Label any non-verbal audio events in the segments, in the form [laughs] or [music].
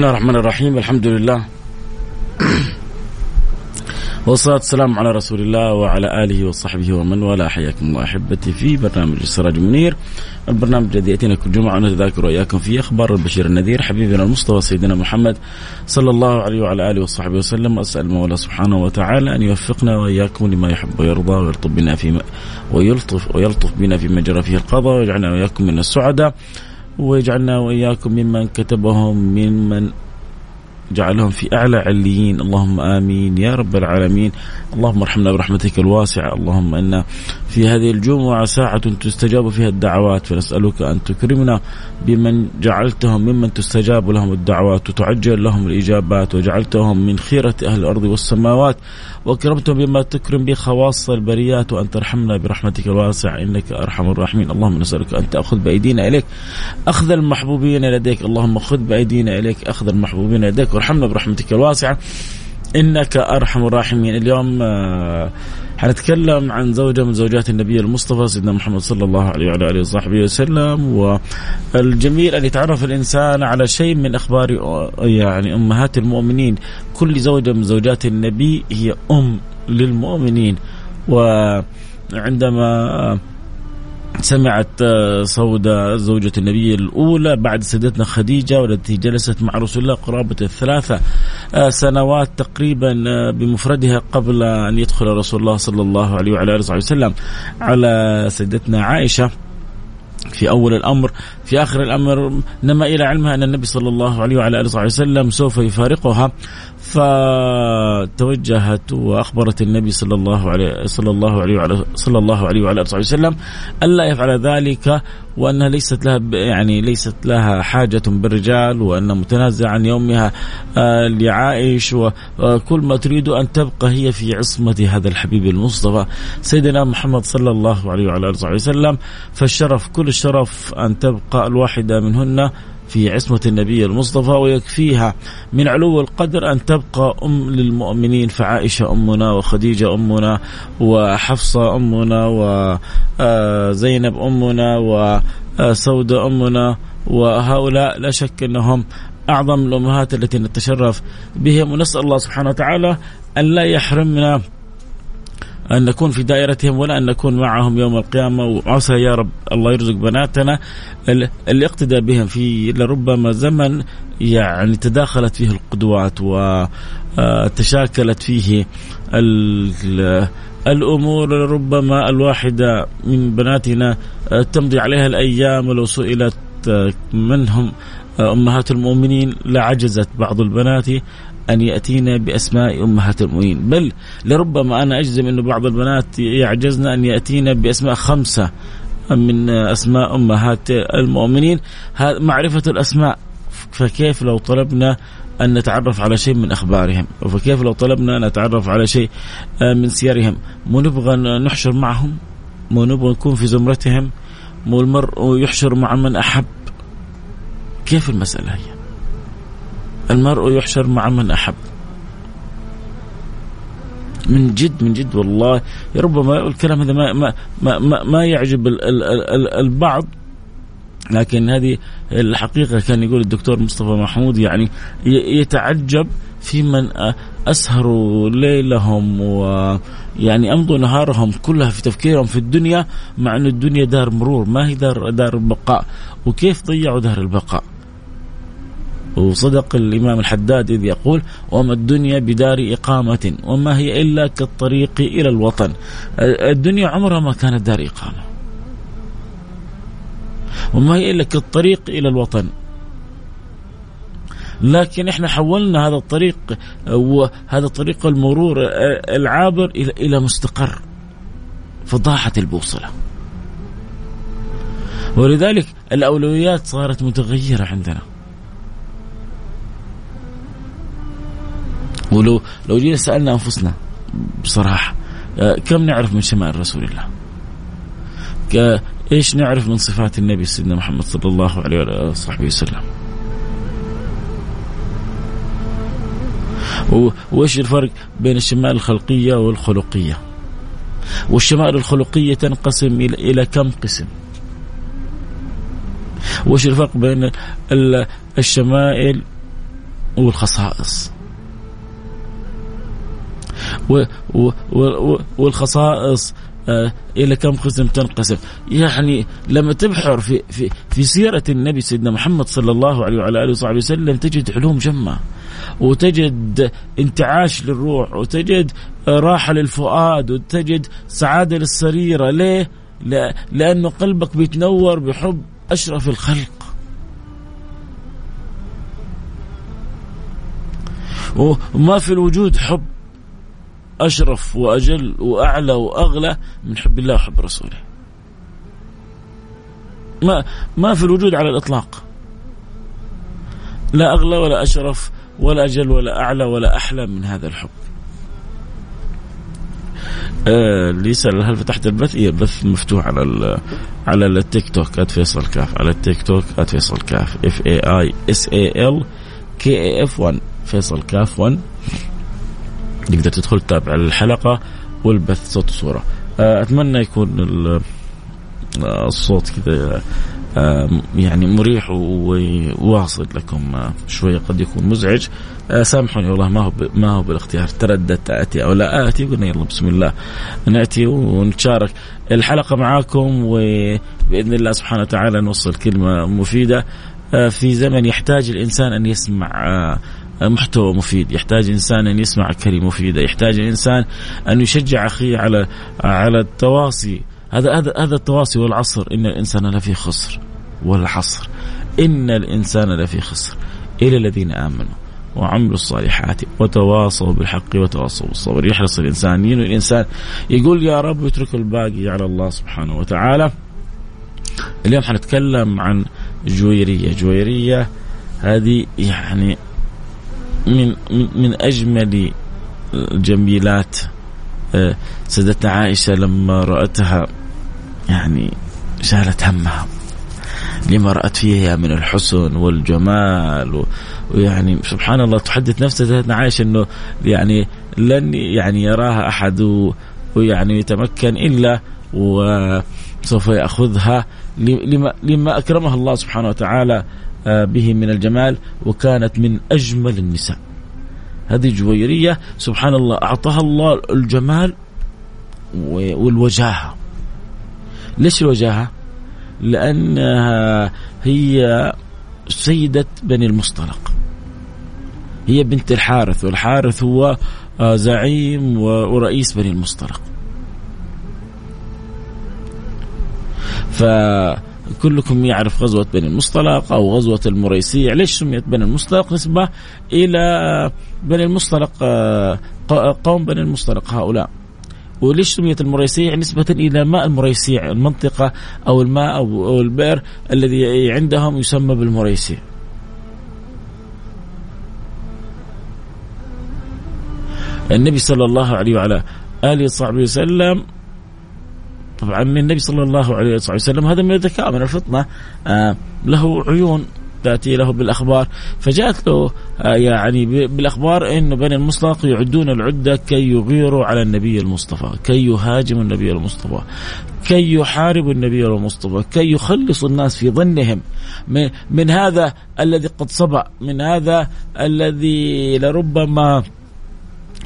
الله الرحمن الرحيم الحمد لله والصلاة والسلام على رسول الله وعلى آله وصحبه ومن والاه حياكم أحبتي في برنامج السراج منير البرنامج الذي يأتينا كل جمعة نتذاكر وإياكم فيه أخبار البشير النذير حبيبنا المصطفى سيدنا محمد صلى الله عليه وعلى آله وصحبه وسلم. أسأل المولى سبحانه وتعالى أن يوفقنا وإياكم لما يحب ويرضى ويلطف بنا في ويلطف ويلطف بنا في مجرى فيه القضاء ويجعلنا وإياكم من السعداء. ويجعلنا وإياكم ممن كتبهم ممن جعلهم في أعلى عليين. اللهم آمين. يا رب العالمين. اللهم ارحمنا برحمتك الواسعة. اللهم إن في هذه الجمعة ساعة تستجاب فيها الدعوات فنسألك أن تكرمنا بمن جعلتهم ممن تستجاب لهم الدعوات وتعجل لهم الإجابات وجعلتهم من خيرة أهل الأرض والسماوات وأكرمتهم بما تكرم به خواص البريات وأن ترحمنا برحمتك الواسعة. إنك أرحم الراحمين. اللهم نسألك أن تأخذ بأيدينا إليك. أخذ المحبوبين لديك. اللهم خذ بأيدينا إليك. أخذ المحبوبين لديك. وارحمنا برحمتك الواسعة. إنك أرحم الراحمين. اليوم آه، حنتكلم عن زوجة من زوجات النبي المصطفى سيدنا محمد صلى الله عليه وعلى آله وصحبه وسلم والجميل أن يتعرف الإنسان على شيء من أخبار يعني أمهات المؤمنين. كل زوجة من زوجات النبي هي أم للمؤمنين. وعندما سمعت آه، سودة زوجة النبي الأولى بعد سيدتنا خديجة والتي جلست مع رسول الله قرابة الثلاثة آه، سنوات تقريبا آه، بمفردها قبل أن يدخل رسول الله صلى الله عليه وعلى آله وسلم على سيدتنا عائشة. في أول الأمر في آخر الأمر نما إلى علمها أن النبي صلى الله عليه وعلى آله وسلم سوف يفارقها. فتوجهت وأخبرت النبي صلى الله عليه صلى الله عليه وعلى صلى الله عليه وعلى آله وسلم الا يفعل ذلك وأنها ليست لها يعني ليست لها حاجة بالرجال وان متنازع عن يومها آه، لعائش وكل ما تريد أن تبقى هي في عصمة هذا الحبيب المصطفى سيدنا محمد صلى الله عليه وعلى آله وسلم. فالشرف كل الشرف أن تبقى الواحدة منهن. في عصمة النبي المصطفى ويكفيها من علو القدر أن تبقى أم للمؤمنين فعائشة أمنا وخديجة أمنا وحفصة أمنا وزينب أمنا وسودة أمنا وهؤلاء لا شك أنهم أعظم الأمهات التي نتشرف بهم ونسأل الله سبحانه وتعالى أن لا يحرمنا أن نكون في دائرتهم ولا أن نكون معهم يوم القيامة. وعسى يا رب الله يرزق بناتنا الاقتداء بهم في لربما زمن يعني تداخلت فيه القدوات وتشاكلت فيه الأمور. ربما الواحدة من بناتنا تمضي عليها الأيام. ولو سئلت من هم أمهات المؤمنين لعجزت بعض البنات. أن يأتينا بأسماء أمهات المؤمنين. بل لربما أنا أجزم أن بعض البنات يعجزن أن يأتينا بأسماء خمسة من أسماء أمهات المؤمنين. معرفة الأسماء فكيف لو طلبنا أن نتعرف على شيء من أخبارهم؟ فكيف لو طلبنا أن نتعرف على شيء آه، من سيرهم؟ مو نبغى نحشر معهم؟ مو نبغى نكون في زمرتهم؟ مو المرء يحشر مع من أحب؟ كيف المسألة هي؟ المرء يحشر مع من أحب. من جد من جد والله. ربما الكلام هذا ما ما ما, ما يعجب البعض. لكن هذه الحقيقة كان يقول الدكتور مصطفى محمود يعني يتعجب في من اسهروا ليلهم ويعني أمضوا نهارهم كلها في تفكيرهم في الدنيا مع أن الدنيا دار مرور ما هي دار دار البقاء وكيف ضيعوا دار البقاء؟ وصدق الإمام الحداد إذ يقول وما الدنيا بدار إقامة وما هي إلا كالطريق إلى الوطن. الدنيا عمرها ما كانت دار إقامة. وما هي إلا كالطريق إلى الوطن. لكن إحنا حولنا هذا الطريق وهذا طريق المرور العابر إلى مستقر فضاحت البوصلة. ولذلك الأولويات صارت متغيرة عندنا. ولو لو جينا سألنا أنفسنا بصراحة كم نعرف من شمائل رسول الله؟ إيش نعرف من صفات النبي سيدنا محمد صلى الله عليه وصحبه وسلم؟ وإيش الفرق بين الشمائل الخلقية والخلقية؟ والشمائل الخلقية تنقسم إلى كم قسم؟ وإيش الفرق بين الشمائل والخصائص؟ والخصائص آه، إلى كم قسم تنقسم. يعني لما تبحر في في في سيرة النبي سيدنا محمد صلى الله عليه وعلى آله وصحبه وسلم تجد علوم جمة وتجد انتعاش للروح وتجد راحة للفؤاد وتجد سعادة للسريرة. ليه؟ لأنه قلبك بيتنور بحب أشرف الخلق. وما في الوجود حب. أشرف وأجل وأعلى وأغلى من حب الله وحب رسوله. ما ما في الوجود على الإطلاق. لا أغلى ولا أشرف ولا أجل ولا أعلى ولا أحلى من هذا الحب. آه اللي يسأل هل فتحت البث؟ إيه البث مفتوح على ال على ال TikTok at فيصل كاف. على ال TikTok at فيصل كاف. F A I S A L K A F 1 فيصل كاف 1 تقدر تدخل تتابع الحلقة والبث صوت وصورة. آه، أتمنى يكون آه، الصوت كذا آه، يعني مريح وواصل لكم شوية قد يكون مزعج. سامحوني والله ما هو ما هو بالاختيار ترددت أتي أو لا. اتي قلنا يلا بسم الله نأتي ونتشارك الحلقة معاكم وبإذن الله سبحانه وتعالى نوصل كلمة مفيدة. في زمن يحتاج الإنسان أن يسمع محتوى مفيد. يحتاج إنسان أن يسمع كلمة مفيدة. يحتاج الانسان أن يشجع أخيه على على التواصي. هذا هذا هذا التواصي والعصر. إن الإنسان لفي خسر والعصر. إن الإنسان لفي خسر. الا الذين آمنوا وعملوا الصالحات وتواصوا بالحق وتواصوا بالصبر. يحرص الإنسان. ينوي الإنسان. يقول يا رب اترك الباقي على الله سبحانه وتعالى. اليوم حنتكلم عن جويرية. جويرية هذه يعني من من أجمل الجميلات. آه، سيدتنا عائشة لما رأتها يعني شالت همها. لما رأت فيها من الحسن والجمال ويعني سبحان الله تحدث نفسها سيدتنا عائشة أنه يعني لن يعني يراها أحد ويعني يتمكن إلا وسوف يأخذها لما, لما أكرمها الله سبحانه وتعالى. به من الجمال وكانت من أجمل النساء. هذه جويرية سبحان الله أعطاها الله الجمال والوجاهة. ليش الوجاهة؟ لأنها هي سيدة بني المصطلق. هي بنت الحارث والحارث هو آه، زعيم ورئيس بني المصطلق. ف كلكم يعرف غزوة بني المصطلق أو غزوة المريسيع ليش سميت بني المصطلق؟ نسبة إلى بني المصطلق آه، قوم بني المصطلق هؤلاء. وليش سميت المريسيع نسبة إلى ماء المريسيع المنطقة أو الماء أو البئر الذي عندهم يسمى بالمريسيع النبي صلى الله عليه وعلى آله وصحبه وسلم طبعا النبي صلى الله عليه وسلم هذا من الذكاء من الفطنة. آه له عيون تأتي له بالأخبار. فجاءت له آه يعني بالأخبار أن بني المصطلق يعدون العدة كي يغيروا على النبي المصطفى كي يهاجموا النبي المصطفى كي يحاربوا النبي المصطفى كي يخلصوا الناس في ظنهم. من, من هذا الذي قد صبأ من هذا الذي لربما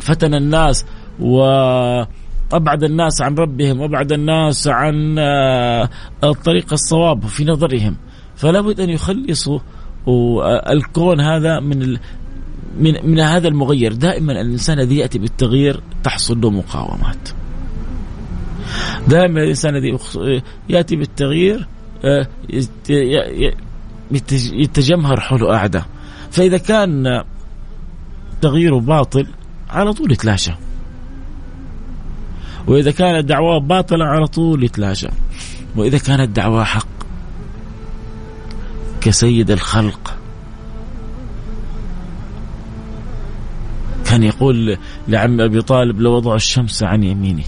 فتن الناس و أبعد الناس عن ربهم وأبعد الناس عن آه، الطريق الصواب في نظرهم. فلا بد أن يخلصوا الكون هذا من من من هذا المغير. دائما الإنسان الذي يأتي بالتغيير تحصل له مقاومات. دائما الإنسان الذي يأتي بالتغيير آه، يتجمهر حوله أعداء. فإذا كان تغييره باطل على طول يتلاشى. وإذا كانت دعواه باطلة على طول يتلاشى. وإذا كانت دعواه حق كسيد الخلق. كان يقول لعم أبي طالب لو وضعوا الشمس عن يميني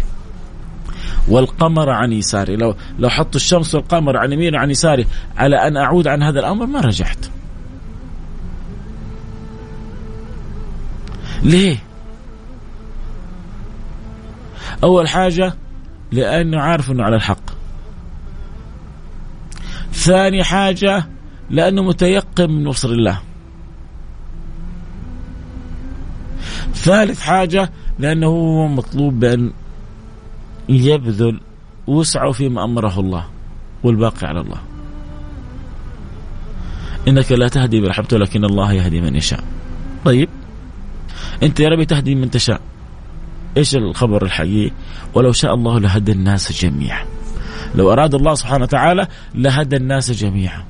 والقمر عن يساري. لو لو حطوا الشمس والقمر عن يميني وعن يساري على أن أعود عن هذا الأمر ما رجعت. ليه؟ أول حاجة لأنه عارف أنه على الحق. ثاني حاجة لأنه متيقن من نصر الله. ثالث حاجة لأنه هو مطلوب بأن يبذل وسعه فيما أمره الله والباقي على الله. إنك لا تهدي برحمته ولكن الله يهدي من يشاء. طيب. أنت يا ربي تهدي من تشاء. إيش الخبر الحقيقي؟ ولو شاء الله لهدى الناس جميعا. لو أراد الله سبحانه وتعالى لهدى الناس جميعا.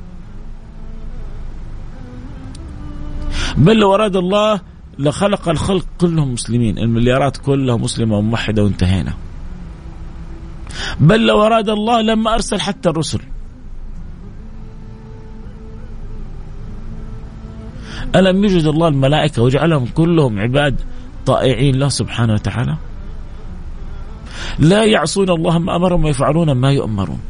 بل لو أراد الله لخلق الخلق كلهم مسلمين. المليارات كلها مسلمة وموحدة وانتهينا. بل لو أراد الله لما أرسل حتى الرسل. ألم يجد الله الملائكة وجعلهم كلهم عباد؟ طائعين له سبحانه وتعالى. لا يعصون الله ما أمرهم ويفعلون ما يؤمرون.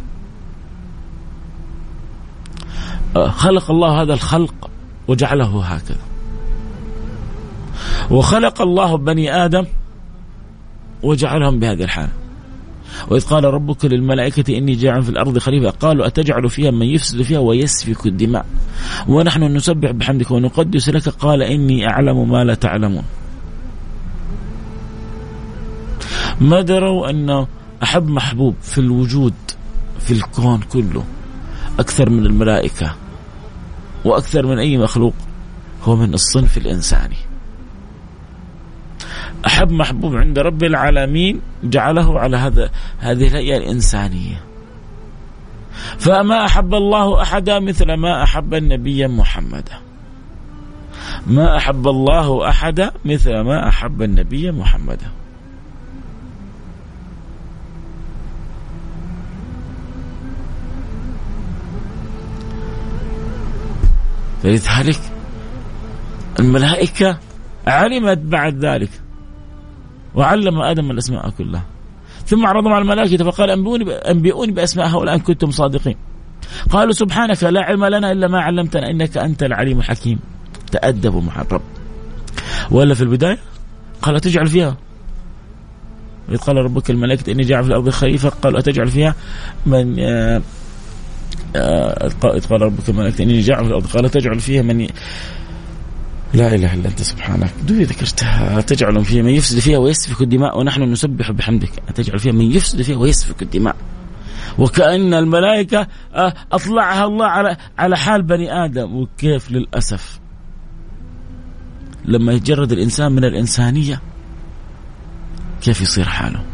آه، خلق الله هذا الخلق وجعله هكذا. وخلق الله بني آدم وجعلهم بهذه الحالة. وإذ قال ربك للملائكة إني جاعل في الأرض خليفة. قالوا أتجعل فيها من يفسد فيها ويسفك الدماء. ونحن نسبح بحمدك ونقدس لك. قال إني أعلم ما لا تعلمون. ما دروا أنه أحب محبوب في الوجود في الكون كله أكثر من الملائكة وأكثر من أي مخلوق هو من الصنف الإنساني. أحب محبوب عند رب العالمين جعله على هذا هذه الهيئة الإنسانية. فما أحب الله أحدا مثل ما أحب النبي محمدا ما أحب الله أحدا مثل ما أحب النبي محمدا فلذلك الملائكة علمت بعد ذلك وعلم آدم الأسماء كلها. ثم عرضهم على الملائكة فقال أنبئوني أنبئوني بأسماء هؤلاء إن كنتم صادقين. قالوا سبحانك لا علم لنا إلا ما علمتنا إنك أنت العليم الحكيم. تأدبوا مع الرب. ولا في البداية؟ قال تجعل فيها؟ إذ قال ربك الملائكة إني جاعل في الأرض خليفة قالوا أتجعل فيها؟ من آه آه، قال ربك الملائكة إني جاعل الأرض. قال تجعل فيها من ي... لا إله إلا أنت سبحانك. دوي ذكرتها. تجعل فيها من يفسد فيها ويسفك الدماء ونحن نسبح بحمدك. تجعل فيها من يفسد فيها ويسفك الدماء. وكأن الملائكة آه، أطلعها الله على على حال بني آدم. وكيف للأسف لما يتجرد الإنسان من الإنسانية كيف يصير حاله؟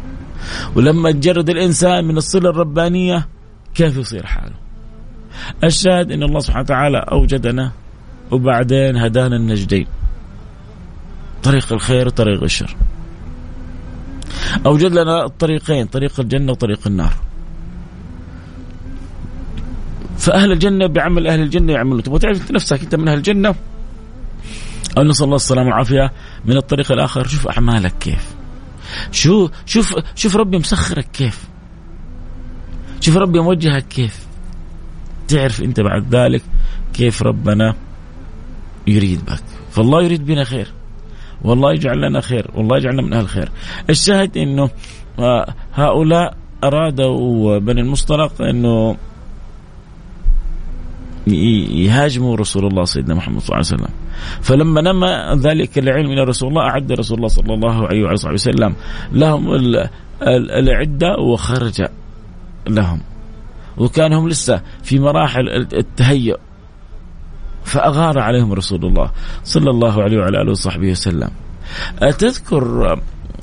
ولما يتجرد الإنسان من الصلة الربانية كيف يصير حاله؟ الشاهد إن الله سبحانه وتعالى أوجدنا وبعدين هدانا النجدين. طريق الخير وطريق الشر. أوجد لنا الطريقين طريق الجنة وطريق النار. فأهل الجنة بعمل أهل الجنة يعملوا تبغى تعرف نفسك أنت من أهل الجنة؟ أو نسأل الله السلامة والعافية. من الطريق الآخر شوف أعمالك كيف. شو شوف شوف ربي مسخرك كيف. شوف ربي موجهك كيف. تعرف أنت بعد ذلك كيف ربنا يريد بك. فالله يريد بنا خير. والله يجعل لنا خير. والله يجعلنا من أهل الخير. الشاهد أنه آه، هؤلاء أرادوا بني المصطلق أنه يهاجموا رسول الله سيدنا محمد صلى الله عليه وسلم. فلما نمى ذلك العلم إلى رسول الله أعد رسول الله صلى الله عليه وعلى وسلم لهم العدة وخرج لهم. وكان هم لسه في مراحل التهيؤ. فأغار عليهم رسول الله صلى الله عليه وعلى آله وصحبه وسلم. تذكر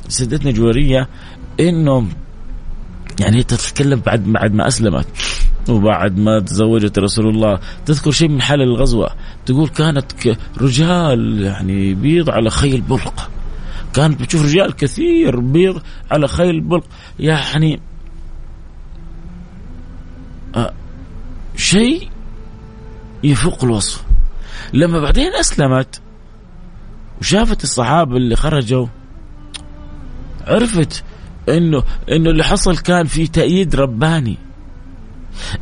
سيدتنا جويرية أنه يعني تتكلم بعد بعد ما أسلمت وبعد ما تزوجت رسول الله تذكر شيء من حال الغزوة. تقول كانت رجال يعني بيض على خيل بلق. كانت بتشوف رجال كثير بيض على خيل بلق. يعني شيء يفوق الوصف. لما بعدين أسلمت وشافت الصحابة اللي خرجوا عرفت إنه إنه اللي حصل كان في تأييد رباني.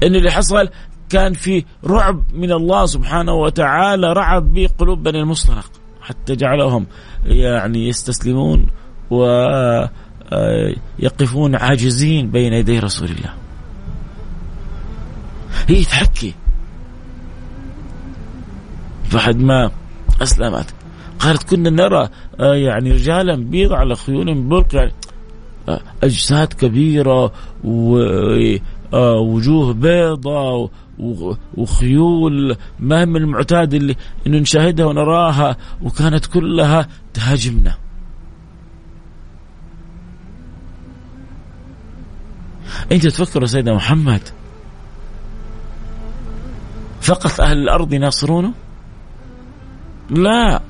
ان اللي حصل كان في رعب من الله سبحانه وتعالى رعب به قلوب بني المصطلق. حتى جعلهم يعني يستسلمون ويقفون عاجزين بين يدي رسول الله. هي تحكي. بعد ما أسلمت. قالت كنا نرى آه، يعني رجالا بيض على خيول برق يعني آه، أجساد كبيرة آه، وجوه بيضاء وخيول ما من المعتاد اللي إنه نشاهدها ونراها وكانت كلها تهاجمنا. أنت تفكر سيدنا محمد؟ فقط أهل الأرض يناصرونه؟ لا.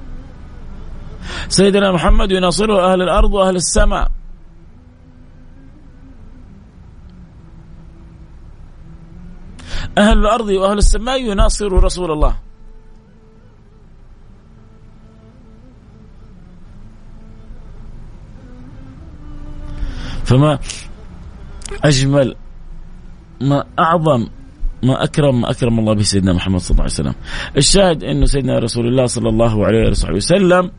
سيدنا محمد يناصره أهل الأرض وأهل السماء. أهل الأرض وأهل السماء يناصروا رسول الله. فما أجمل ما أعظم ما أكرم ما أكرم الله به سيدنا محمد صلى الله عليه وسلم. الشاهد أنه سيدنا رسول الله صلى الله عليه وصحبه وسلم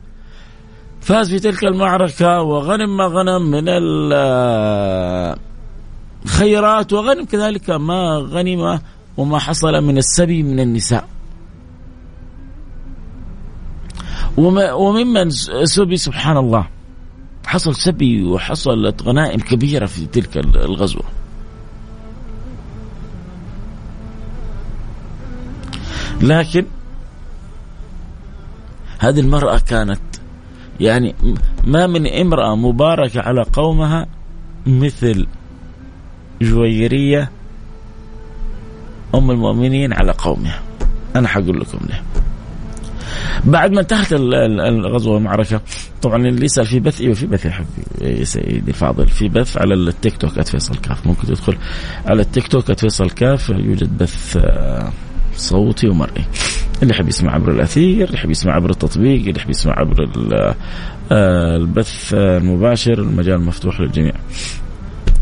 فاز في تلك المعركة وغنم ما غنم من الخيرات وغنم كذلك ما غنم وما حصل من السبي من النساء. وممن سبي سبحان الله. حصل سبي وحصلت غنائم كبيرة في تلك الغزوة. لكن هذه المرأة كانت يعني ما من امرأة مباركة على قومها مثل جويرية أم المؤمنين على قومها. أنا حقول لكم ليه. بعد ما انتهت الغزوة والمعركة طبعا اللي يسأل في بث أيوه في بث يا حبيبي يا سيدي الفاضل في بث على التيك توك @فيصل كاف. ممكن تدخل على التيك توك @فيصل كاف يوجد بث آه، صوتي ومرئي. اللي يحب يسمع عبر الأثير اللي يحب يسمع عبر التطبيق اللي يحب يسمع عبر آه، البث المباشر المجال مفتوح للجميع.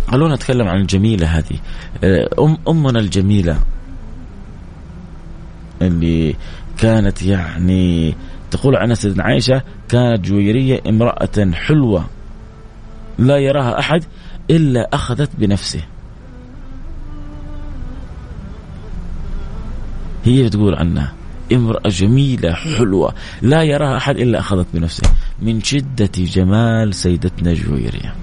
خلونا نتكلم عن الجميلة هذه. آه، أم أمنا الجميلة اللي كانت يعني تقول عنها سيدنا عائشة كانت جويرية امرأة حلوة لا يراها أحد إلا أخذت بنفسه. هي تقول عنها. امرأة جميلة حلوة لا يراها أحد إلا أخذت بنفسه من شدة جمال سيدتنا جويرية.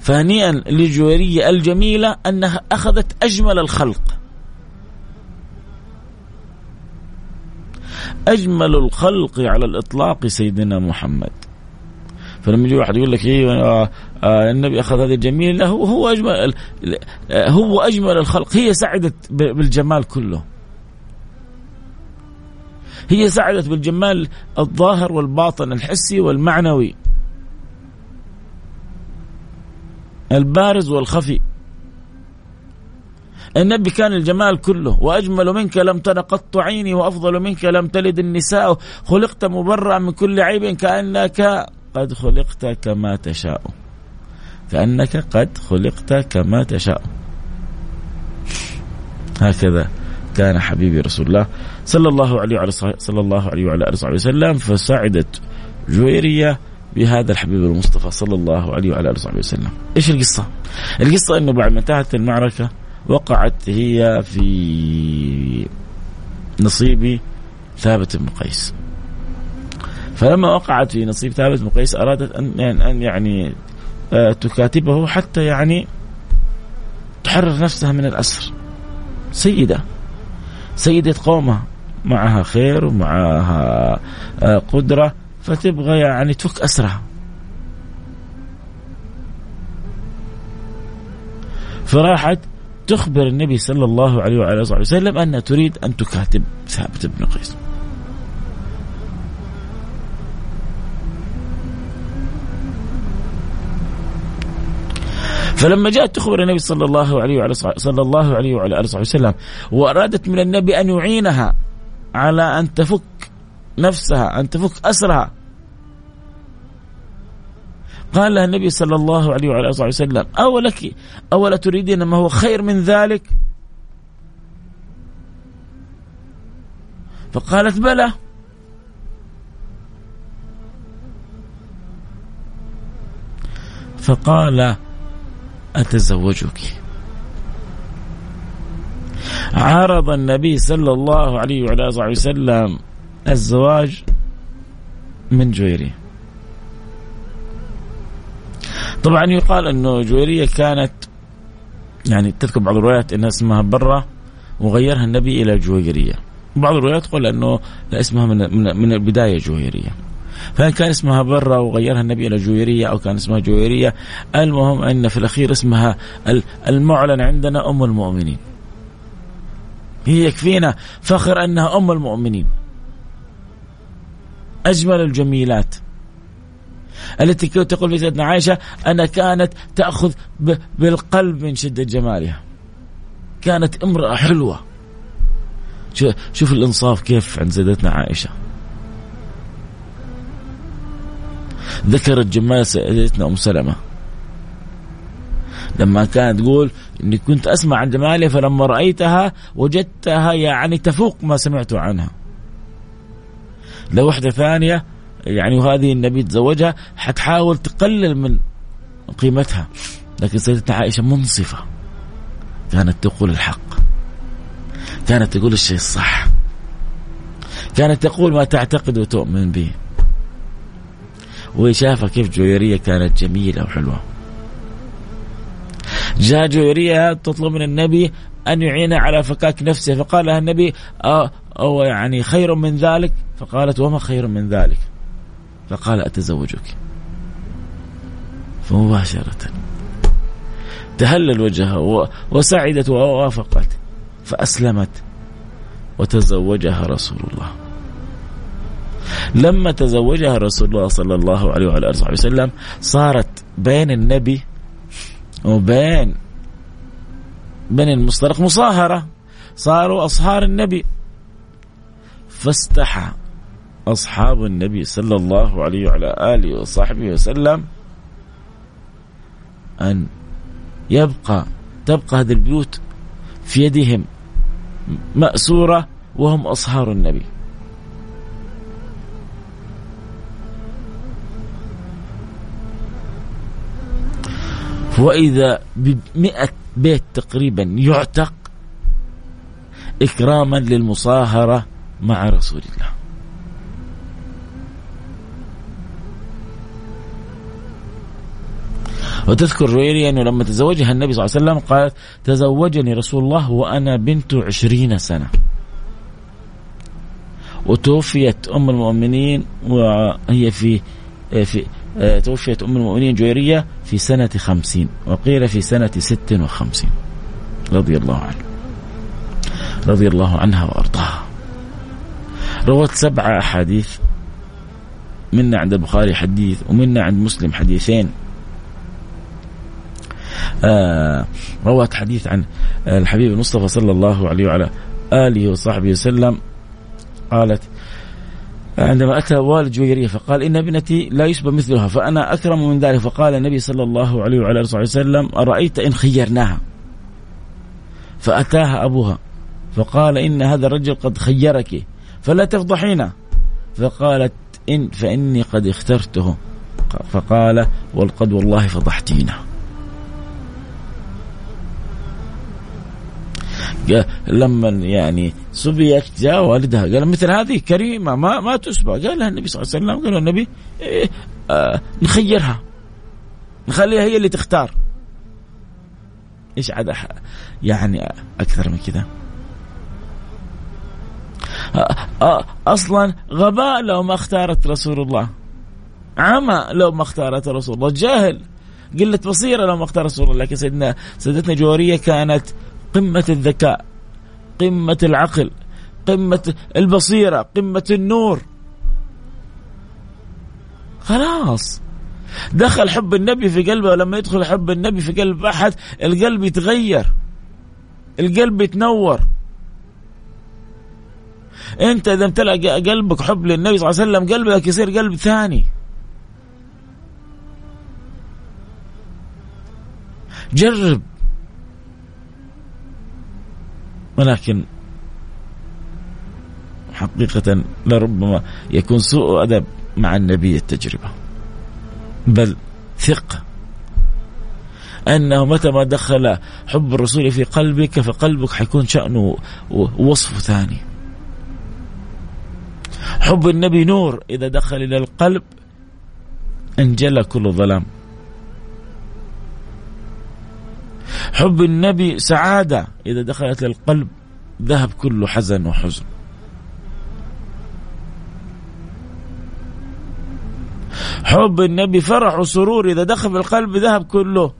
فهنيئا للجويرية الجميلة أنها أخذت أجمل الخلق. أجمل الخلق على الإطلاق سيدنا محمد. فلما يجي واحد يقول لك إيه آه آه النبي أخذ هذه الجميله هو هو أجمل آه هو أجمل الخلق. هي سعدت بالجمال كله. هي سعدت بالجمال الظاهر والباطن الحسي والمعنوي. البارز والخفي. النبي كان الجمال كله. وأجمل منك لم تر قط عيني وأفضل منك لم تلد النساء. خلقت مبرأ من كل عيب كأنك قد خلقت كما تشاء كأنك قد خلقت كما تشاء هكذا كان حبيبي رسول الله صلى الله عليه وعلى صلى الله عليه وعلى آله وصحبه وسلم فسعدت جويرية بهذا الحبيب المصطفى صلى الله عليه وعلى آله وصحبه وسلم. إيش القصة؟ القصة إنه بعد ما انتهت المعركة وقعت هي في نصيب ثابت بن قيس. فلما وقعت في نصيب ثابت بن قيس أرادت ان ان يعني آه، تكاتبه حتى يعني تحرر نفسها من الأسر. سيدة سيدة قومها معها خير ومعها آه، قدرة فتبغى يعني تفك أسرها فراحت تخبر النبي صلى الله عليه وعلى آله وسلم انها تريد أن تكاتب ثابت بن قيس. فلما جاءت تخبر النبي صلى الله عليه وعلى صلى الله عليه وعلى آله وسلم وأرادت من النبي أن يعينها على أن تفك نفسها أن تفك أسرها. قال لها النبي صلى الله عليه وعلى آله وسلم اولك أولا تريدين ما هو خير من ذلك؟ فقالت بلى. فقال أتزوجك. عرض النبي صلى الله عليه وعلى آله وسلم الزواج من جويرية. طبعا يقال إنه جويرية كانت يعني تذكر بعض الروايات إنها اسمها برة وغيرها النبي إلى جويرية. بعض الروايات تقول إنه لا اسمها من من, من البداية جويرية. فان كان اسمها برة وغيرها النبي إلى جويرية أو كان اسمها جويرية؟ المهم أن في الأخير اسمها المعلن عندنا أم المؤمنين. هي يكفينا فخر أنها أم المؤمنين. أجمل الجميلات. التي تقول في سيدنا عائشة أنها كانت تأخذ بالقلب من شدة جمالها. كانت امرأة حلوة. شوف الإنصاف كيف عند سيدتنا عائشة. ذكرت جمال سيدتنا أم سلمة. لما كانت تقول إني كنت أسمع عن جمالها فلما رأيتها وجدتها يعني تفوق ما سمعت عنها. لو واحدة ثانية يعني وهذه النبي تزوجها حتحاول تقلل من قيمتها. لكن سيدتنا عائشة منصفة. كانت تقول الحق. كانت تقول الشيء الصح. كانت تقول ما تعتقد وتؤمن به. شافة كيف جويرية كانت جميلة وحلوة. جاء جويرية تطلب من النبي أن يعين على فكاك نفسه فقال لها النبي أو, يعني خير من ذلك؟ فقالت وما خير من ذلك؟ فقال أتزوجك. فمباشرة تهلل وجهها وسعدت ووافقت فأسلمت وتزوجها رسول الله. لما تزوجها رسول الله صلى الله عليه وعلى آله وسلم صارت بين النبي وبين بين المصطلق مصاهرة. صاروا أصهار النبي. فاستحى أصحاب النبي صلى الله عليه وعلى آله وصحبه وسلم أن يبقى تبقى هذه البيوت في يدهم مأسورة وهم أصهار النبي. وإذا بمئة بيت تقريبا يعتق إكراما للمصاهرة مع رسول الله. وتذكر جويرية أنه لما تزوجها النبي صلى الله عليه وسلم قالت تزوجني رسول الله وأنا بنت عشرين سنة. وتوفيت أم المؤمنين وهي في في توفيت أم المؤمنين جويرية في سنة خمسين وقيل في سنة ست وخمسين. رضي الله عنه. رضي الله عنها وأرضاها. روت سبعة أحاديث. منا عند البخاري حديث ومنا عند مسلم حديثين. آه روت حديث عن الحبيب المصطفى صلى الله عليه وعلى آله وصحبه وسلم. قالت عندما أتى والد جويرية فقال إن ابنتي لا يشبه مثلها فأنا أكرم من ذلك. فقال النبي صلى الله عليه وعلى آله وسلم أرأيت إن خيرناها؟ فأتاها أبوها فقال إن هذا الرجل قد خيرك فلا تفضحينا فقالت إن فإني قد اخترته. فقال والقد والله فضحتينا لما يعني سبيت جاء والدها قال مثل هذه كريمة ما ما تسبى قال لها النبي صلى الله عليه وسلم قال النبي إيه آه نخيرها. نخليها هي اللي تختار. إيش عاد يعني أكثر من كذا. آه، آه، أصلا غباء لو ما اختارت رسول الله. عمى لو ما اختارت رسول الله. جاهل. قلة بصيرة لو ما اختار رسول الله. لكن سيدنا سيدتنا جوارية كانت قمة الذكاء قمة العقل قمة البصيرة قمة النور. خلاص. دخل حب النبي في قلبه ولما يدخل حب النبي في قلب أحد القلب يتغير القلب يتنور. أنت إذا امتلأ قلبك حب للنبي صلى الله عليه وسلم قلبك يصير قلب ثاني. جرب. ولكن حقيقة لربما يكون سوء أدب مع النبي التجربة. بل ثق أنه متى ما دخل حب الرسول في قلبك فقلبك حيكون شأنه ووصفه ثاني. حب النبي نور إذا دخل إلى القلب انجلى كل ظلام. حب النبي سعادة. إذا دخلت القلب ذهب كل حزن وحزن. حب النبي فرح وسرور إذا دخل القلب ذهب كله.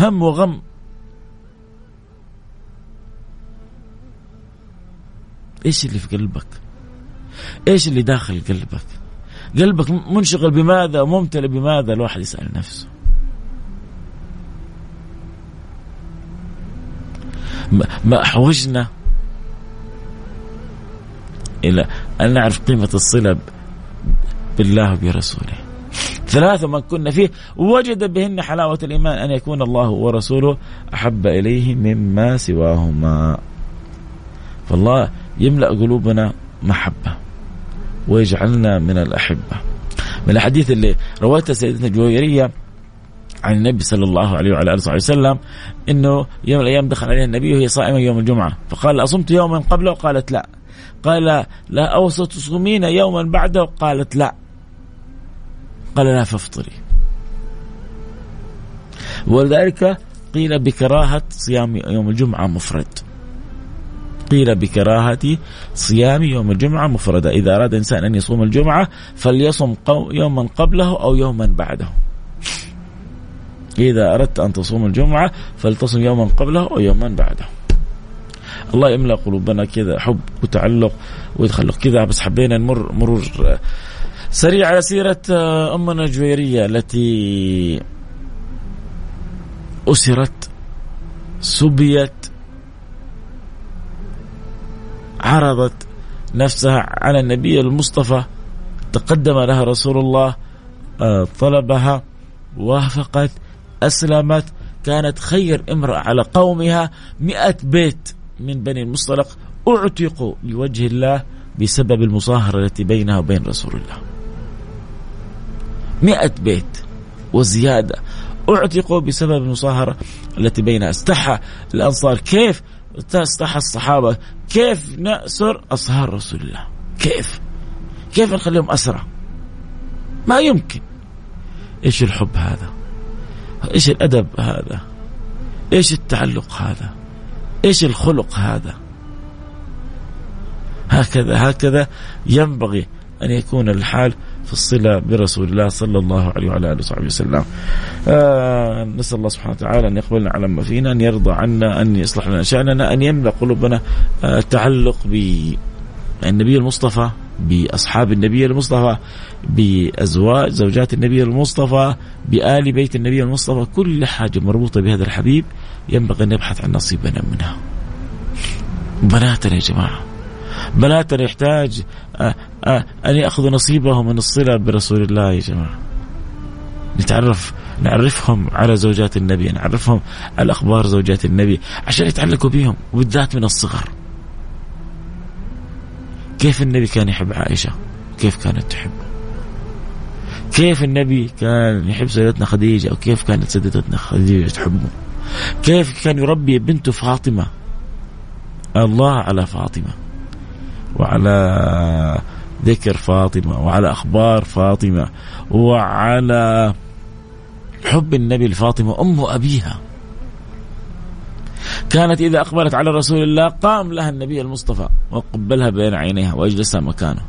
هم وغم. إيش اللي في قلبك؟ إيش اللي داخل قلبك؟ قلبك منشغل بماذا ممتلئ بماذا؟ الواحد يسأل نفسه. ما أحوجنا إلى أن نعرف قيمة الصلة بالله وبرسوله. ثلاثة من كنا فيه وجد بهن حلاوة الإيمان أن يكون الله ورسوله أحب إليه مما سواهما. فالله يملأ قلوبنا محبة ويجعلنا من الأحبة. من الحديث اللي رويته سيدنا جويرية عن النبي صلى الله عليه وعلى آله وسلم إنه يوم الأيام دخل عليها النبي وهي صائمة يوم الجمعة. فقال أصمت يوما قبله؟ قالت لا. قال لا أوسط تصومين يوما بعده؟ قالت لا. قال لا فافطري. ولذلك قيل بكراهة صيام يوم الجمعة مفرد. قيل بكراهة صيام يوم الجمعة مفردة إذا أراد إنسان أن يصوم الجمعة فليصم يوما قبله أو يوما بعده. إذا أردت أن تصوم الجمعة فلتصم يوما قبله أو يوما بعده. الله يملأ قلوبنا كذا حب وتعلق ويدخل كذا. بس حبينا نمر مرور سريع على سيرة أمنا الجويرية التي أسرت سبيت عرضت نفسها على النبي المصطفى. تقدم لها رسول الله آه، طلبها وافقت أسلمت. كانت خير امرأة على قومها. مئة بيت من بني المصطلق أعتقوا لوجه الله بسبب المصاهرة التي بينها وبين رسول الله. مئة بيت وزيادة أعتقوا بسبب المصاهرة التي بينها. استحى الأنصار. كيف استحى الصحابة؟ كيف نأسر أصهار رسول الله؟ كيف؟ كيف نخليهم أسرى؟ ما يمكن. إيش الحب هذا؟ إيش الأدب هذا؟ إيش التعلق هذا؟ إيش الخلق هذا؟ هكذا هكذا ينبغي أن يكون الحال في الصلة برسول الله صلى الله عليه وعلى آله وصحبه وسلم. آه نسأل الله سبحانه وتعالى أن يقبلنا على ما فينا أن يرضى عنا أن يصلح لنا شأننا أن يملأ قلوبنا آه تعلق بالنبي المصطفى بأصحاب النبي المصطفى بأزواج زوجات النبي المصطفى بآل بيت النبي المصطفى كل حاجة مربوطة بهذا الحبيب. ينبغي أن نبحث عن نصيبنا منها. بناتنا يا جماعة بناتنا يحتاج آه، آه، أن يأخذوا نصيبهم من الصلة برسول الله يا جماعة. نتعرف نعرفهم على زوجات النبي نعرفهم على أخبار زوجات النبي عشان يتعلقوا بهم وبالذات من الصغر. كيف النبي كان يحب عائشة؟ كيف كانت تحبه كيف النبي كان يحب سيدتنا خديجة؟ أو كيف كانت سيدتنا خديجة تحبه؟ كيف كان يربي بنته فاطمة؟ الله على فاطمة. وعلى ذكر فاطمة. وعلى أخبار فاطمة. وعلى حب النبي لفاطمة أم أبيها. كانت إذا أقبلت على رسول الله قام لها النبي المصطفى وقبلها بين عينيها وأجلسها مكانه.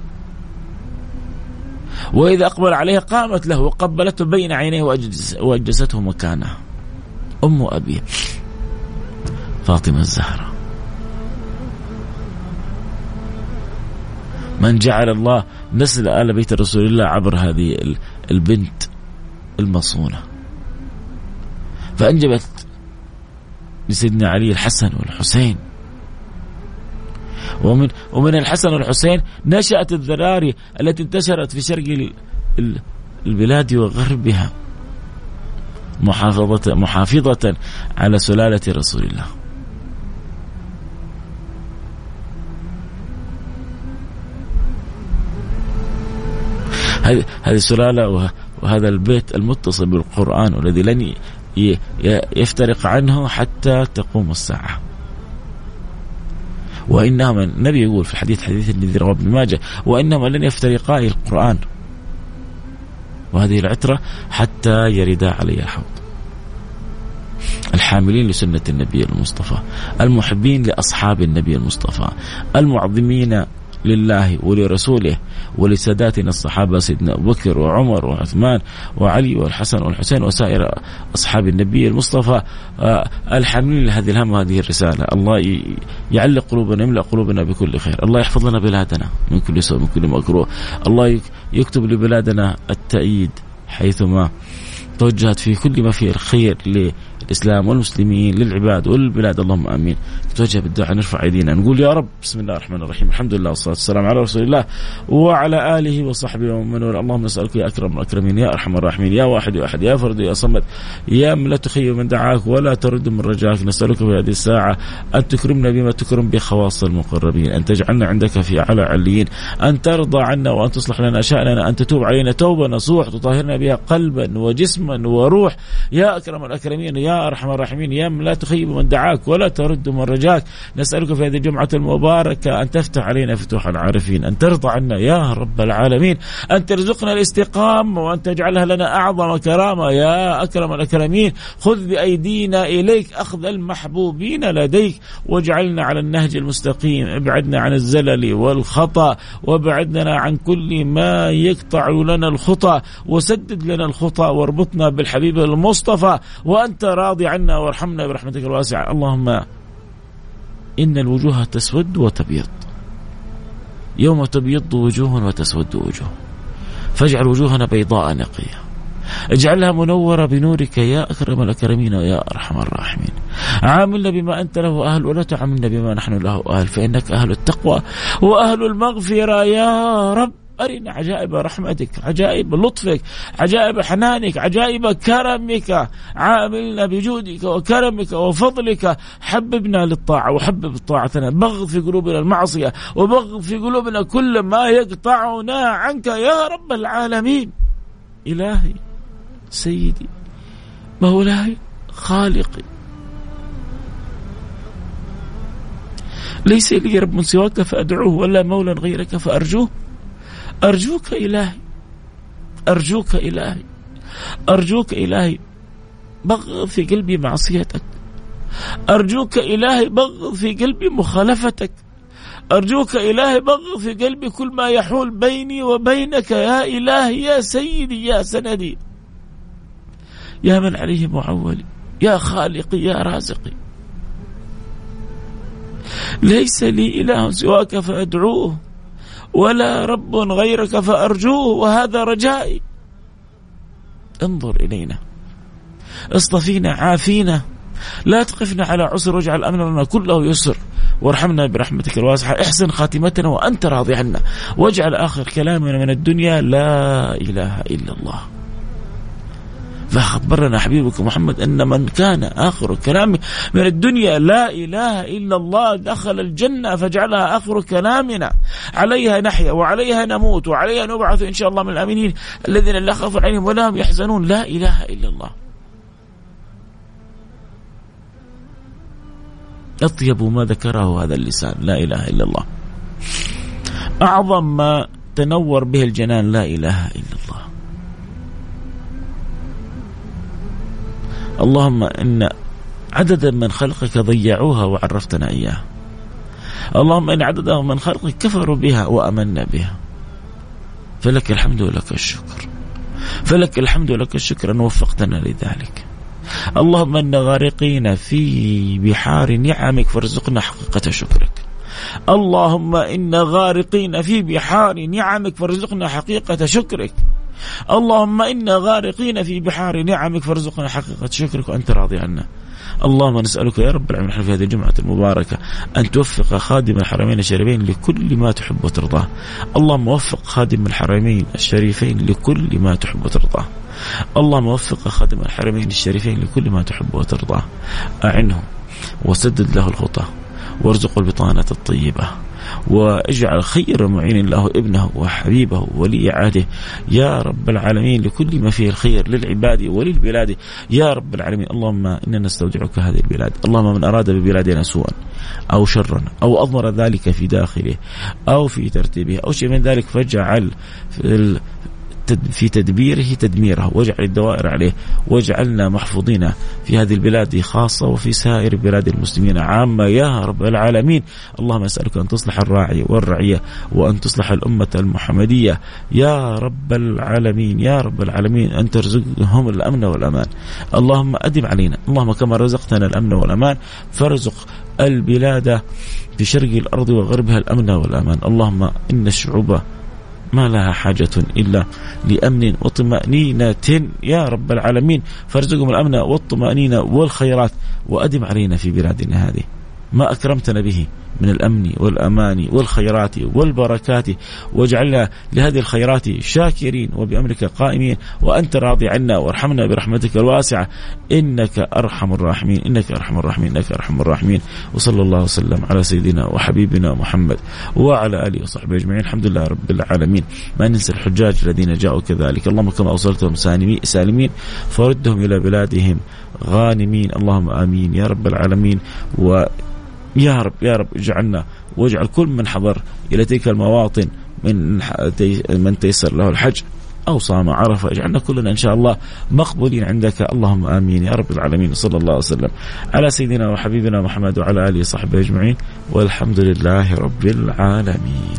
وإذا أقبل عليها قامت له وقبلته بين عينيه وأجلسته مكانه. أم أبيه فاطمة الزهرة. من جعل الله نسل آل بيت رسول الله عبر هذه البنت المصونة. فأنجبت لسيدنا علي الحسن والحسين ومن ومن الحسن والحسين نشأت الذراري التي انتشرت في شرق البلاد وغربها محافظة محافظة على سلالة رسول الله. هذه السلالة وهذا البيت المتصل بالقرآن والذي لن يفترق عنه حتى تقوم الساعة. وإنما النبي يقول في الحديث حديث الذي رواه ابن ماجه وإنما لن يفترقا القرآن. وهذه العترة حتى يردا علي الحوض. الحاملين لسنة النبي المصطفى المحبين لأصحاب النبي المصطفى المعظمين لله ولرسوله ولساداتنا الصحابة سيدنا أبو بكر وعمر وعثمان وعلي والحسن والحسين وسائر أصحاب النبي المصطفى آه، الحاملين لهذه الهم وهذه الرسالة، الله يعلق قلوبنا يملأ قلوبنا بكل خير، الله يحفظ لنا بلادنا من كل سوء من كل مكروه، الله يكتب لبلادنا التأييد حيثما توجهت في كل ما فيه الخير الإسلام والمسلمين للعباد وللبلاد اللهم آمين. نتوجه بالدعاء نرفع أيدينا نقول يا رب بسم الله الرحمن الرحيم. الحمد لله والصلاة والسلام على رسول الله وعلى آله وصحبه ومن والاه اللهم نسألك يا أكرم الأكرمين يا أرحم الراحمين يا واحد يا أحد يا فرد يا صمد يا من لا تخيب من دعاك ولا ترد من رجاك. نسألك في هذه الساعة أن تكرمنا بما تكرم بخواص المقربين أن تجعلنا عندك في أعلى عليين أن ترضى عنا وأن تصلح لنا شأننا أن تتوب علينا توبة نصوح تطهرنا بها قلبا وجسما وروح. يا أكرم الأكرمين يا أرحم الراحمين يا من لا تخيب من دعاك ولا ترد من رجاك. نسألك في هذه الجمعة المباركة أن تفتح علينا فتوح العارفين أن ترضى عنا يا رب العالمين أن ترزقنا الاستقامة وأن تجعلها لنا أعظم كرامة. يا أكرم الأكرمين خذ بأيدينا إليك أخذ المحبوبين لديك واجعلنا على النهج المستقيم. ابعدنا عن الزلل والخطأ وابعدنا عن كل ما يقطع لنا الخطى وسدد لنا الخطى واربطنا بالحبيب المصطفى. وأنت راضي عنا وارحمنا برحمتك الواسعة. اللهم إن الوجوه تسود وتبيض. يوم تبيض وجوه وتسود وجوه. فاجعل وجوهنا بيضاء نقية. اجعلها منورة بنورك يا أكرم الأكرمين ويا أرحم الراحمين. عاملنا بما أنت له أهل ولا تعاملنا بما نحن له أهل. فإنك أهل التقوى وأهل المغفرة يا رب. أرنا عجائب رحمتك عجائب لطفك عجائب حنانك عجائب كرمك عاملنا بجودك وكرمك وفضلك. حببنا للطاعة وحبب طاعتنا بغض في قلوبنا المعصية وبغض في قلوبنا كل ما يقطعنا عنك يا رب العالمين. إلهي سيدي مولاي خالقي. ليس لي رب سواك فأدعوه ولا مولى غيرك فأرجوه. أرجوك إلهي أرجوك إلهي أرجوك إلهي بغض في قلبي معصيتك. أرجوك إلهي بغض في قلبي مخالفتك. أرجوك إلهي بغض في قلبي كل ما يحول بيني وبينك. يا إلهي يا سيدي يا سندي. يا من عليه معولي يا خالقي يا رازقي. ليس لي إله سواك فأدعوه. ولا رب غيرك فأرجوه وهذا رجائي. انظر إلينا. اصطفينا عافينا. لا تقفنا على عسر واجعل أمرنا كله يسر. وارحمنا برحمتك الواسعة. احسن خاتمتنا وأنت راضي عنا. واجعل آخر كلامنا من الدنيا لا إله إلا الله. فخبرنا حبيبك محمد أن من كان آخر كلامه من الدنيا لا إله إلا الله دخل الجنة فجعلها آخر كلامنا. عليها نحيا وعليها نموت وعليها نبعث إن شاء الله من الآمنين الذين لا خوف عليهم ولا هم يحزنون. لا إله إلا الله. أطيب ما ذكره هذا اللسان. لا إله إلا الله. أعظم ما تنور به الجنان. لا إله إلا الله. اللهم إن عددا من خلقك ضيعوها وعرفتنا إياها اللهم إن عددا من خلقك كفروا بها وأمنا بها. فلك الحمد ولك الشكر. فلك الحمد ولك الشكر أن وفقتنا لذلك. اللهم إن غارقين في بحار نعمك فارزقنا حقيقة شكرك. اللهم إن غارقين في بحار نعمك فارزقنا حقيقة شكرك. اللهم إنا غارقين في بحار نعمك فارزقنا حقيقة شكرك وأنت راضي عنا. اللهم نسألك يا رب العالمين في هذه الجمعة المباركة أن توفق خادم الحرمين الشريفين لكل ما تحب وترضاه. اللهم وفق خادم الحرمين الشريفين لكل ما تحب وترضاه. اللهم وفق خادم الحرمين الشريفين لكل ما تحب وترضاه. أعنه وسدد له الخطى وارزقه البطانة الطيبة. واجعل خير معين له ابنه وحبيبه ولي عهده. يا رب العالمين لكل ما فيه الخير للعباد وللبلاد. يا رب العالمين اللهم إنا نستودعك هذه البلاد. اللهم من أراد ببلادنا سوءا أو شرا أو أضمر ذلك في داخله أو في ترتيبه أو شيء من ذلك فاجعل في تدبيره تدميره. واجعل الدوائر عليه. واجعلنا محفوظين في هذه البلاد خاصة وفي سائر بلاد المسلمين. عامة يا رب العالمين. اللهم أسألك أن تصلح الراعي والرعية وأن تصلح الأمة المحمدية. يا رب العالمين يا رب العالمين أن ترزقهم الأمن والأمان. اللهم أدم علينا. اللهم كما رزقتنا الأمن والأمان فارزق البلاد في شرق الأرض وغربها الأمن والأمان. اللهم إن الشعوب ما لها حاجة إلا لأمن وطمأنينة. يا رب العالمين فارزقهم الأمن والطمأنينة والخيرات وأدم علينا في بلادنا هذه. ما أكرمتنا به من الأمن والأمان والخيرات والبركات. واجعلنا لهذه الخيرات شاكرين وبأمرك قائمين وأنت راضي عنا وارحمنا برحمتك الواسعة. إنك أرحم الراحمين إنك أرحم الراحمين إنك أرحم الراحمين. وصلى الله وسلم على سيدنا وحبيبنا محمد وعلى آله وصحبه أجمعين. الحمد لله رب العالمين. ما ننسى الحجاج الذين جاءوا كذلك. اللهم كما اوصلتهم سالمين فردهم إلى بلادهم غانمين. اللهم آمين يا رب العالمين. و يا رب يا رب اجعلنا واجعل كل من حضر إلى تلك المواطن من من تيسر له الحج أو صام عرفة. اجعلنا كلنا إن شاء الله مقبولين عندك. اللهم آمين يا رب العالمين. صلى الله وسلم. على سيدنا وحبيبنا محمد وعلى آله وصحبه أجمعين. والحمد لله رب العالمين.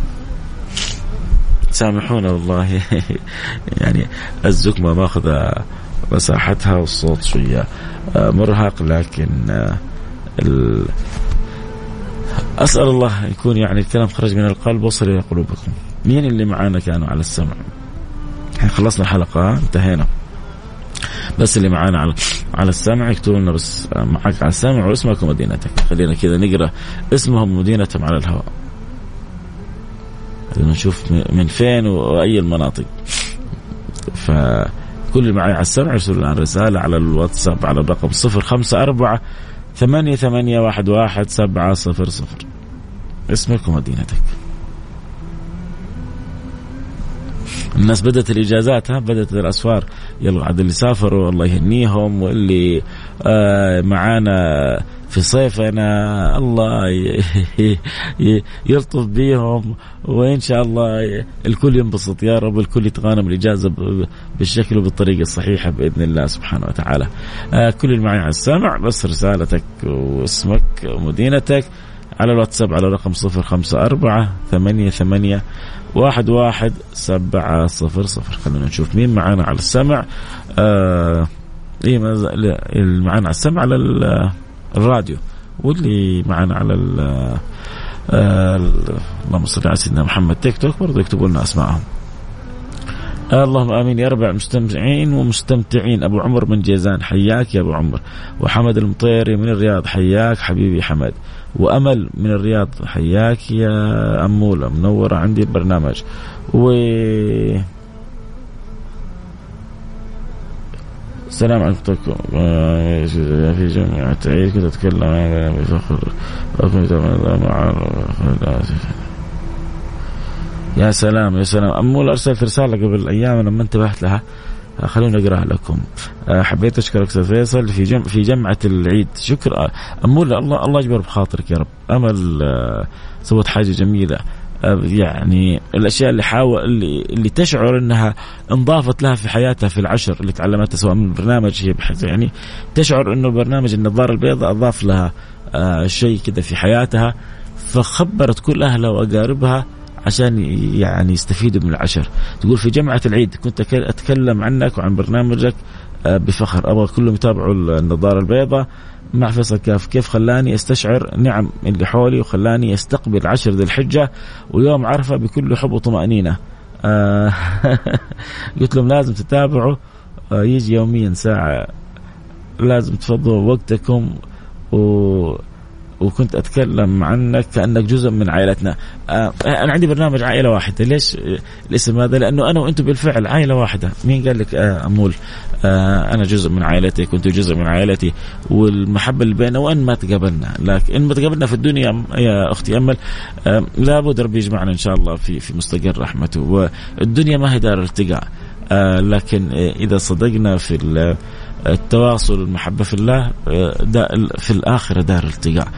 سامحونا والله. [laughs] يعني الزكمة ماخذة مساحتها والصوت شوية مرهق لكن أسأل الله يكون يعني الكلام خرج من القلب وصل إلى قلوبكم. مين اللي معانا كانوا على السمع؟ إحنا خلصنا الحلقة انتهينا. بس اللي معانا على على السمع يكتبوا لنا بس معك على السمع واسمك ومدينتك خلينا كذا نقرأ اسمهم ومدينتهم على الهواء نشوف من فين وأي المناطق فكل اللي معي على السمع يرسلوا لنا رسالة على الواتساب على الرقم 054 ثمانية ثمانية واحد واحد سبعة صفر صفر. اسمك ومدينتك. الناس بدأت الإجازات ها؟ بدأت الأسفار يلا عاد اللي سافروا الله يهنيهم واللي آه معانا في صيفنا الله يلطف بيهم وإن شاء الله الكل ينبسط. يا رب الكل يتغانم الإجازة بالشكل وبالطريقة الصحيحة بإذن الله سبحانه وتعالى. آه، كل اللي معي على السمع بس رسالتك واسمك ومدينتك على الواتساب على رقم صفر خمسة أربعة ثمانية ثمانية واحد واحد سبعة صفر صفر. خلينا نشوف مين معانا على السمع. آه إيه معانا على السمع على الراديو. واللي معانا على آه اللهم صل على سيدنا محمد. تيك توك برضه يكتبوا لنا اسمائهم اللهم آمين. يا رب المستمعين ومستمتعين. أبو عمر من جيزان. حياك يا أبو عمر. وحمد المطيري من الرياض. حياك حبيبي حمد. وأمل من الرياض. حياك يا أمولة. منورة. عندي البرنامج و السلام عليكم. في جمعة عيد كنت أتكلم بفخر مع يا سلام يا سلام. أمول أرسلت رسالة قبل أيام لما انتبهت لها. خلوني أقرأها لكم. حبيت أشكرك أستاذ فيصل في جمع في جمعة العيد. شكرا. امول الله الله يجبر بخاطرك يا رب. أمل سوت حاجة جميلة. يعني الأشياء اللي حاول اللي, اللي تشعر إنها انضافت لها في حياتها في العشر اللي تعلمتها سواء من البرنامج هي يعني تشعر إنه برنامج النظاره البيضاء أضاف لها آه شيء كذا في حياتها فخبرت كل أهلها وأقاربها عشان يعني يستفيدوا من العشر. تقول في جمعة العيد كنت أتكلم عنك وعن برنامجك آه، بفخر. أبغى كلهم يتابعوا النظارة البيضاء. مع فيصل كاف كيف خلاني أستشعر نعم اللي حولي وخلاني أستقبل عشر ذي الحجة ويوم عرفة بكل حب وطمأنينة. آه [laughs] قلت لهم لازم تتابعوا آه يجي يوميا ساعة. لازم تفضوا وقتكم و وكنت أتكلم عنك كأنك جزء من عائلتنا. آه أنا عندي برنامج عائلة واحدة. ليش الاسم هذا؟ لأنه أنا وأنتم بالفعل عائلة واحدة. مين قال لك؟ آه أمول. آه أنا جزء من عائلتك كنت جزء من عائلتي. والمحبة اللي بيننا وأن ما تقابلنا. لكن إن ما تقابلنا في الدنيا يا أختي أمل لابد ربي يجمعنا إن شاء الله في في مستقر رحمته. والدنيا ما هي دار التقاء آه لكن إذا صدقنا في التواصل والمحبة في الله آه، في الآخرة دار التقاء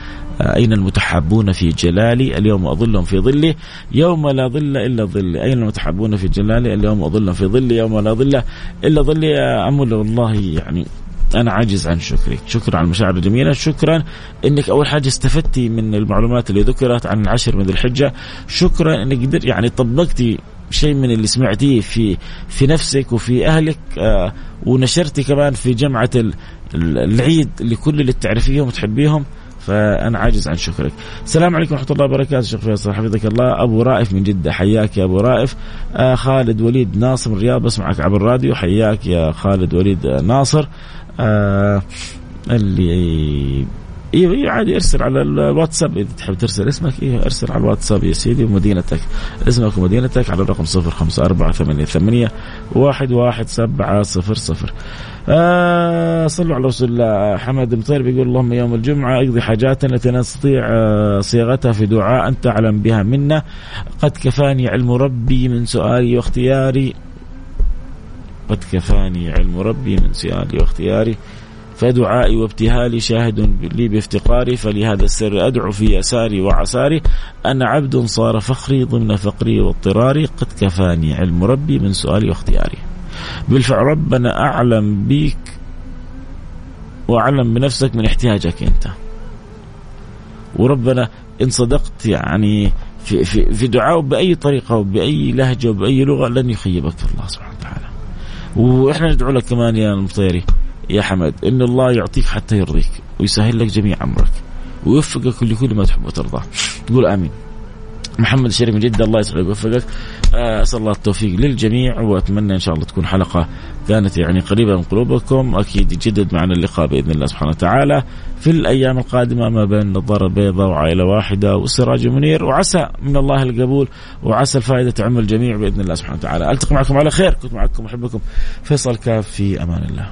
آه، أين المتحابون في جلالي؟ اليوم أظلهم في ظلي يوم لا ظل إلا ظلي. أين المتحابون في جلالي؟ اليوم أظلهم في ظلي يوم لا ظل إلا ظلي. يا عمول والله يعني أنا عاجز عن شكرك شكرا على المشاعر الجميلة. شكرا إنك أول حاجة استفدتي من المعلومات اللي ذكرت عن العشر من ذي الحجة. شكرا إنك قدرت يعني طبقتي شيء من اللي سمعتيه في في نفسك وفي أهلك آه ونشرتي كمان في جمعة العيد لكل اللي تعرفيهم وتحبيهم فأنا عاجز عن شكرك. السلام عليكم ورحمة الله وبركاته شيخ فيصل. حفظك الله. أبو رائف من جدة. حياك يا أبو رائف. آه خالد وليد ناصر من الرياض. بسمعك عبر الراديو. حياك يا خالد وليد ناصر. آه اللي أيوه عادي ارسل على الواتساب. إذا تحب ترسل اسمك أيوه ارسل على الواتساب يا سيدي ومدينتك. اسمك ومدينتك على الرقم 05488 11700 آه صلوا على رسول الله. حمد المطير بيقول اللهم يوم الجمعة اقضي حاجاتنا التي نستطيع آه، صياغتها في دعاء أنت أعلم بها منا. قد كفاني علم ربي من سؤالي واختياري. قد كفاني علم ربي من سؤالي واختياري. فدعائي وابتهالي شاهد لي بافتقاري فلهذا السر أدعو في يساري وعساري. أنا عبد صار فخري ضمن فقري واضطراري قد كفاني علم ربي من سؤالي واختياري. بالفعل ربنا أعلم بيك وأعلم بنفسك من احتياجك أنت. وربنا إن صدقت يعني في, في, في دعاء بأي طريقة وبأي لهجة وبأي لغة لن يخيبك الله سبحانه وتعالى. وإحنا ندعو لك كمان يا المطيري. يا حمد إن الله يعطيك حتى يرضيك ويسهل لك جميع أمرك ويوفقك لكل ما تحب وترضى. تقول آمين. محمد الشريف من جدة الله يسعدك ويوفقك. آه، أسأل الله التوفيق للجميع وأتمنى إن شاء الله تكون حلقة كانت يعني قريبة من قلوبكم. أكيد يجدد معنا اللقاء بإذن الله سبحانه وتعالى. في الأيام القادمة ما بين نظارة بيضاء وعائلة واحدة وسراج منير وعسى من الله القبول وعسى الفائدة تعم الجميع بإذن الله سبحانه وتعالى. ألتقي معكم على خير. كنت معكم احبكم فيصل كاف في أمان الله.